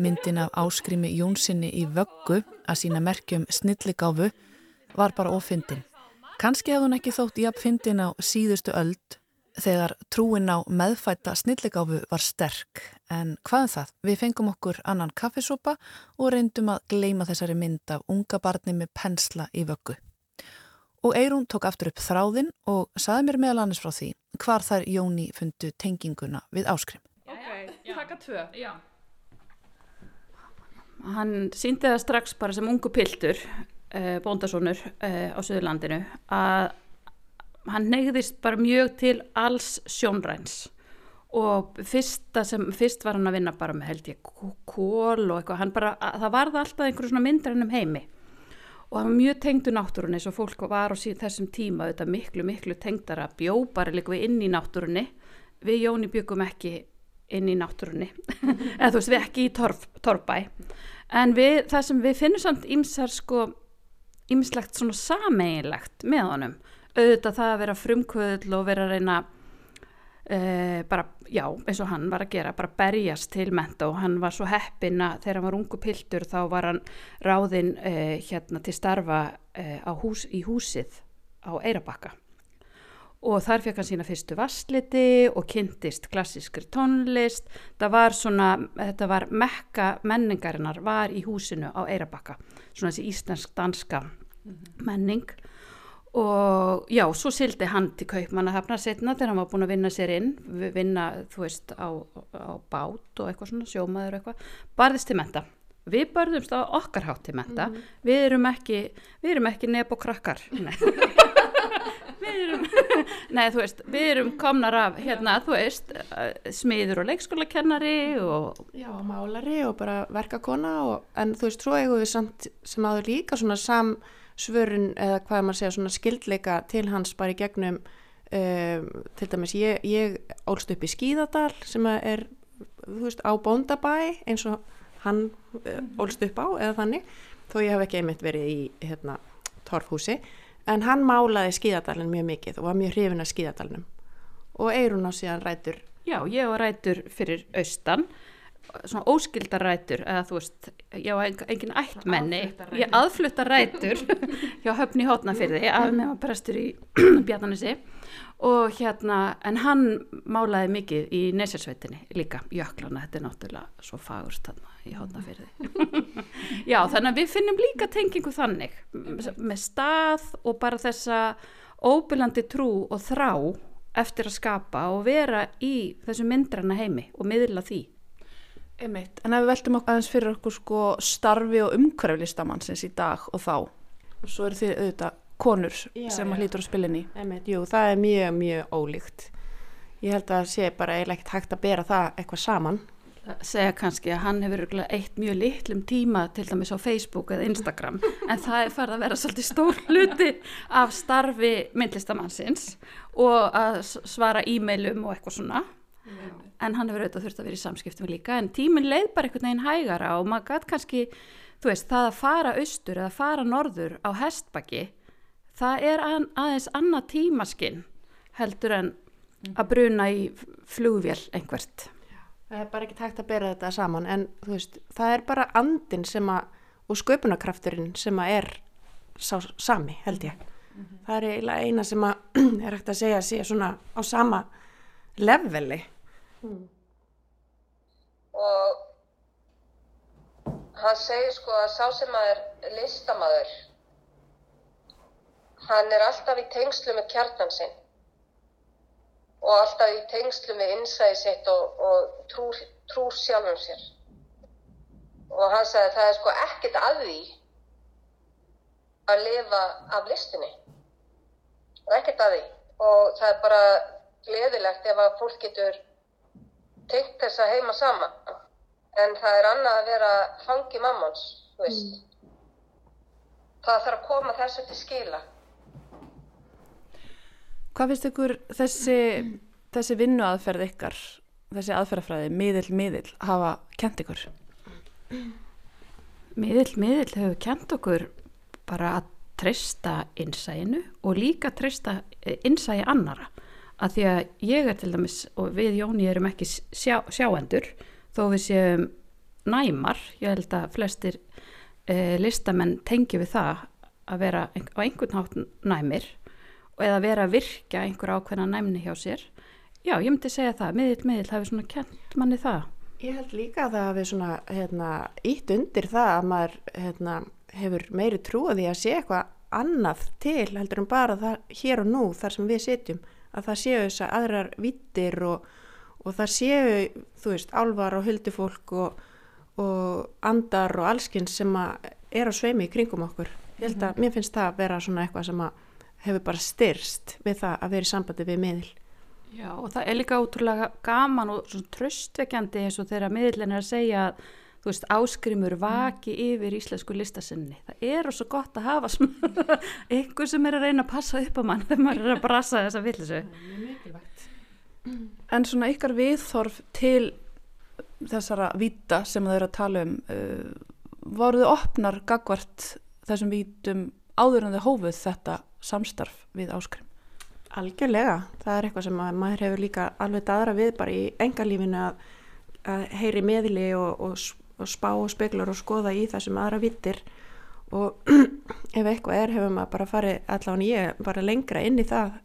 myndin af áskrimi Jónsinni í vöggu að sína merkjum snilligáfu, var bara ofindin. Kanski hefði hún ekki þótt í appfindin á síðustu öld þegar trúin á meðfætta snilligáfu var sterk. En hvaðan um það? Við fengum okkur annan kaffesopa og reyndum að gleima þessari mynd af unga barni með pensla í vöggu. Og Eirún tók aftur upp þráðinn og saði mér meðal annars frá því hvar þær Jóni fundu tenginguna við áskrim. Ok, taka tvö. Já. Hann síndi það strax bara sem ungu piltur, eh, bóndasónur eh, á Suðurlandinu, að hann neyðist bara mjög til alls sjónræns. Og sem, fyrst var hann að vinna bara með held ég kól og eitthvað, bara, það varði alltaf einhverju svona myndar ennum heimi. Og það var mjög tengdu náttúrunni eins og fólk var á þessum tíma þetta miklu, miklu tengdara. Bjó bara líka við inn í náttúrunni. Við Jóni byggum ekki inn í náttúrunni. Eða þú veist við ekki í torf, torfbæ. En við, það sem við finnum samt ímsar sko ímslegt svona sameigilegt með honum auðvitað það að vera frumkvöðl og vera að reyna Uh, bara, já, eins og hann var að gera bara berjast til menta og hann var svo heppin að þegar hann var ungu piltur þá var hann ráðinn uh, hérna til starfa uh, hús, í húsið á Eirabakka og þar fekk hann sína fyrstu vassliti og kynntist klassískri tónlist. Það var svona, þetta var mekka menningarinnar var í húsinu á Eirabakka, svona þessi íslensk danska -hmm. menning og já, svo sildi hann til kaupmannahafna setna þegar hann var búin að vinna sér inn vinna, þú veist, á, á bát og eitthvað svona, sjómaður eitthvað barðist til menta, við barðumst á okkar hátt til menta, mm. við erum ekki við erum ekki nefn og krakkar við erum nei, þú veist, við erum komnar af hérna, þú veist, smiður og leikskólakennari og já, málari og bara verkakona og, en þú veist, svo eigum við samt sem aður líka svona sam svörun eða hvað maður segja svona skildleika til hans bara í gegnum um, til dæmis ég, ég ólst upp í Skíðadal sem er þú veist á Bóndabæ eins og hann uh, ólst upp á eða þannig þó ég hef ekki einmitt verið í hérna, torfhúsi. En hann málaði Skíðadalinn mjög mikið og var mjög hrifin að Skíðadalinn og Eirun á síðan rætur. Já, ég var rætur fyrir austan svona óskildarætur eða þú veist, ég á engin ættmenni ég aðflutta rætur hjá höfni hótnafyrði af með maður prestur í Bjarnanissi og hérna, en hann málaði mikið í Nesjarsveitinni líka, Jöklana, þetta er náttúrulega svo fagurst þarna í hótnafyrði já, þannig að við finnum líka tengingu þannig með stað og bara þessa óbyrlandi trú og þrá eftir að skapa og vera í þessu myndranna heimi og miðla því Einmitt. En ef við veltum okkur aðeins fyrir okkur sko starfi og umhverf listamannsins í dag og þá, og svo eru þið auðvitað konur já, sem hlýtur inn í. Einmitt, jú, það er mjög, mjög ólíkt. Ég held að sé bara eiginlega ekkert hægt að bera það eitthvað saman. Það segja kannski að hann hefur eitt mjög litlum tíma til dæmis á Facebook eða Instagram en það er farið að vera svolítið stór hluti af starfi myndlistamannsins og að svara e-mailum og eitthvað svona. En hann hefur auðvitað þurft að vera í samskiptum líka en tíminn leið bara einhvern veginn hægara og maður gæti kannski, þú veist, það að fara austur eða fara norður á hestbakki það er að, aðeins annað tímaskinn heldur en að bruna í flugvél einhvert. Það er bara ekki tægt að bera þetta saman en þú veist, það er bara andin sem að og sköpunarkrafturinn sem að er sá, sami held ég. Mm -hmm. Það er eina sem að er hægt að segja að sé svona á sama leveli Mm. Og hann segir sko að sá sem að er listamæður, hann er alltaf í tengslu með kjarnan sinn og alltaf í tengslu með innsæði sitt og, og trúr, trúr sjálfum sér. Og hann sagði að það er sko ekkit að því að lifa af listinni og ekkert að því og það er bara gleðilegt ef að fólk getur tengt þess að heima saman en það er annað að vera fangi mammans, þú veist. Það þarf að koma þessu til skila. Hvað finnst ykkur þessi, þessi vinnuaðferð ykkar, þessi aðferðafræði, miðill, miðill, hafa kent ykkur? Miðill, miðill hefur kent okkur bara að treysta innsæinu og líka treysta innsæi annara. Að því að ég er til dæmis, og við Jóni erum ekki sjá, sjáendur, þó við séum næmar, ég held að flestir e, listamenn tengi við það að vera á einhvern hátt næmir eða vera að virka einhver ákveðna næmni hjá sér. Já, ég myndi segja það, miðill, miðill hafi svona kent manni það. Ég held líka að það hafi svona hérna, ítt undir það að maður hérna, hefur meiri trúið í að sé eitthvað annað til heldur en bara það hér og nú þar sem við sitjum að það séu þess að aðrar vittir og, og það séu, þú veist, álvar og huldufólk og, og andar og allskins sem er á sveimi í kringum okkur. Ég held að mér finnst það að vera svona eitthvað sem hefur bara styrst við það að vera í sambandi við miðl. Já og það er líka ótrúlega gaman og svona tröstvekjandi eins og þegar miðlinn er að segja að þú veist áskrimur vaki yfir íslensku listasinni. Það er svo gott að hafa ykkur sem er að reyna að passa upp á mann þegar maður er að brasa þessa villisu. En svona ykkar viðþorf til þessara vita sem þau eru að tala um, uh, voruðu opnar gagvart þessum vítum áður en þau hófuð þetta samstarf við áskrim? Algjörlega, það er eitthvað sem maður hefur líka alveg aðra við bara í engalífinu að, að heyri meðli og, og, og spá og speklar og skoða í þessum aðra vittir. Og ef eitthvað er hefur maður bara farið allavega ég bara lengra inn í það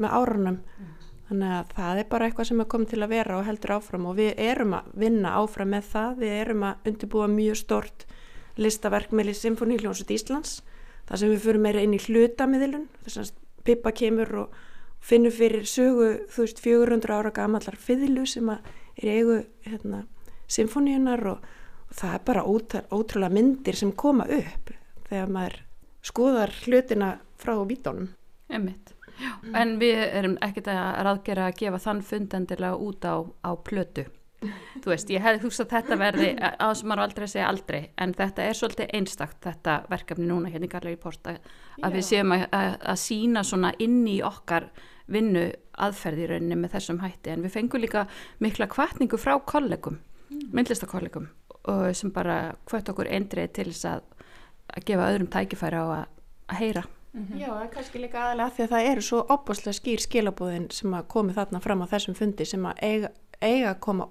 með árunum. Mm. þannig að það er bara eitthvað sem er komið til að vera og heldur áfram. Og við erum að vinna áfram með það, við erum að undirbúa mjög stort listaverk með Symfóníljónsut Íslands. Þar sem við fyrir meira inn í hlutamiðlun þess að Pippa kemur og finnur fyrir sögu, þú veist, 400 ára gamallar fiðlu sem að er eigu hérna, symfóníunar og, og það er bara ótrúlega, myndir sem koma upp þegar maður skoðar hlutina frá vítónum. Emmitt. En við erum ekkert að raðgera að gefa þann fundendilega út á, á plötu. Þú veist, ég hefði hugsað að þetta verði, að sem maður aldrei segja aldrei, en þetta er svolítið einstakt, þetta verkefni núna hérna í Galleri Porta, að Já. við séum að, að, að sína svona inn í okkar vinnu aðferði í rauninni með þessum hætti en við fengum líka mikla kvartningu frá kollegum, mm. myndlistakollegum sem bara hvort okkur endrið til þess að, að gefa öðrum tækifæri á að, að heyra. Mm -hmm. Já, það er kannski líka aðalega því að það eru svo opbúslega skýr skilabúðin sem að komi þarna fram á þessum fundi sem að eiga, eiga að koma,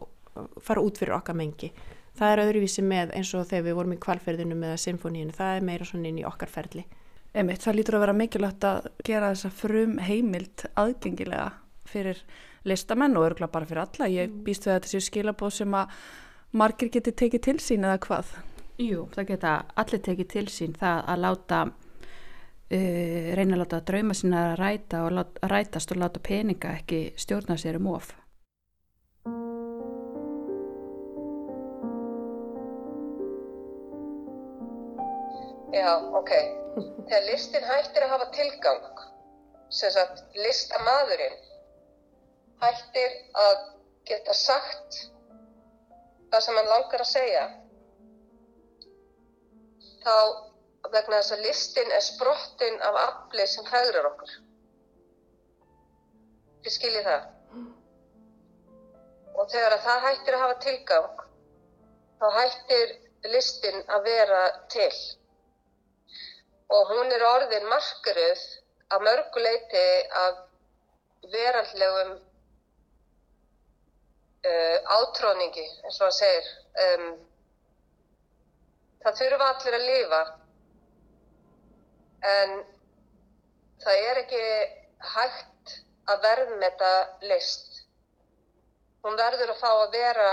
fara út fyrir okkar mengi. Það er öðruvísi með eins og þegar við vorum í kvalferðinu með symfóníinu, það er meira svona inn í okkar ferli. Einmitt, það lítur að vera mikilvægt að gera þessa frum heimilt aðgengilega fyrir listamenn og örgla bara fyrir alla. Ég býst við að þetta séu skilabóð sem að margir geti tekið til sín eða hvað? Jú, það geta allir tekið til sín það að láta, uh, reyna að láta drauma sína að ræta og láta, rætast og láta peninga ekki stjórna sér um of. Já, ok þegar listin hættir að hafa tilgang sem sagt listamadurinn hættir að geta sagt það sem hann langar að segja þá vegna þess að listin er sprottin af afli sem fæður okkur. Þið skiljið það? Og þegar að það hættir að hafa tilgang þá hættir listin að vera til. Og hún er orðin markaruð að mörguleiti af veraldlegum uh, átróningi, eins og hann segir. Um, það þurfa allir að lifa, en það er ekki hægt að verðmeta list. Hún verður að fá að vera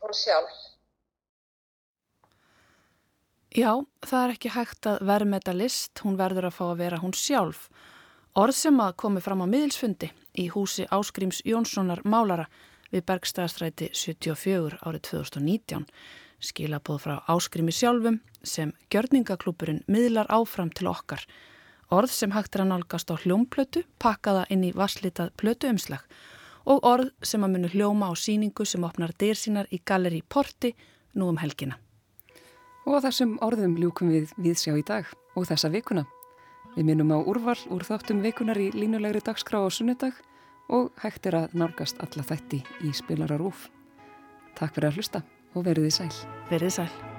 hún sjálf. Já, það er ekki hægt að verðmeta list, hún verður að fá að vera hún sjálf. Orð sem að komi fram á miðilsfundi í húsi Áskrims Jónssonar Málara við Bergstæðastræti 74 árið 2019 skilabóð frá Áskrimi sjálfum sem gjörningaklúpurinn miðlar áfram til okkar. Orð sem hægt er að nálgast á hljómplötu, pakkaða inn í vasslitað plötuumslag og orð sem að munu hljóma á síningu sem opnar dyr sínar í Galeri Porti nú um helgina. Og þessum orðum ljúkum við við sjá í dag og þessa vikuna. Við minnum á úrval úr þáttum vikunar í línulegri dagskrá á sunnudag og hægt er að nálgast alla þætti í spilararúf. Takk fyrir að hlusta og veriði sæl. Veriði sæl.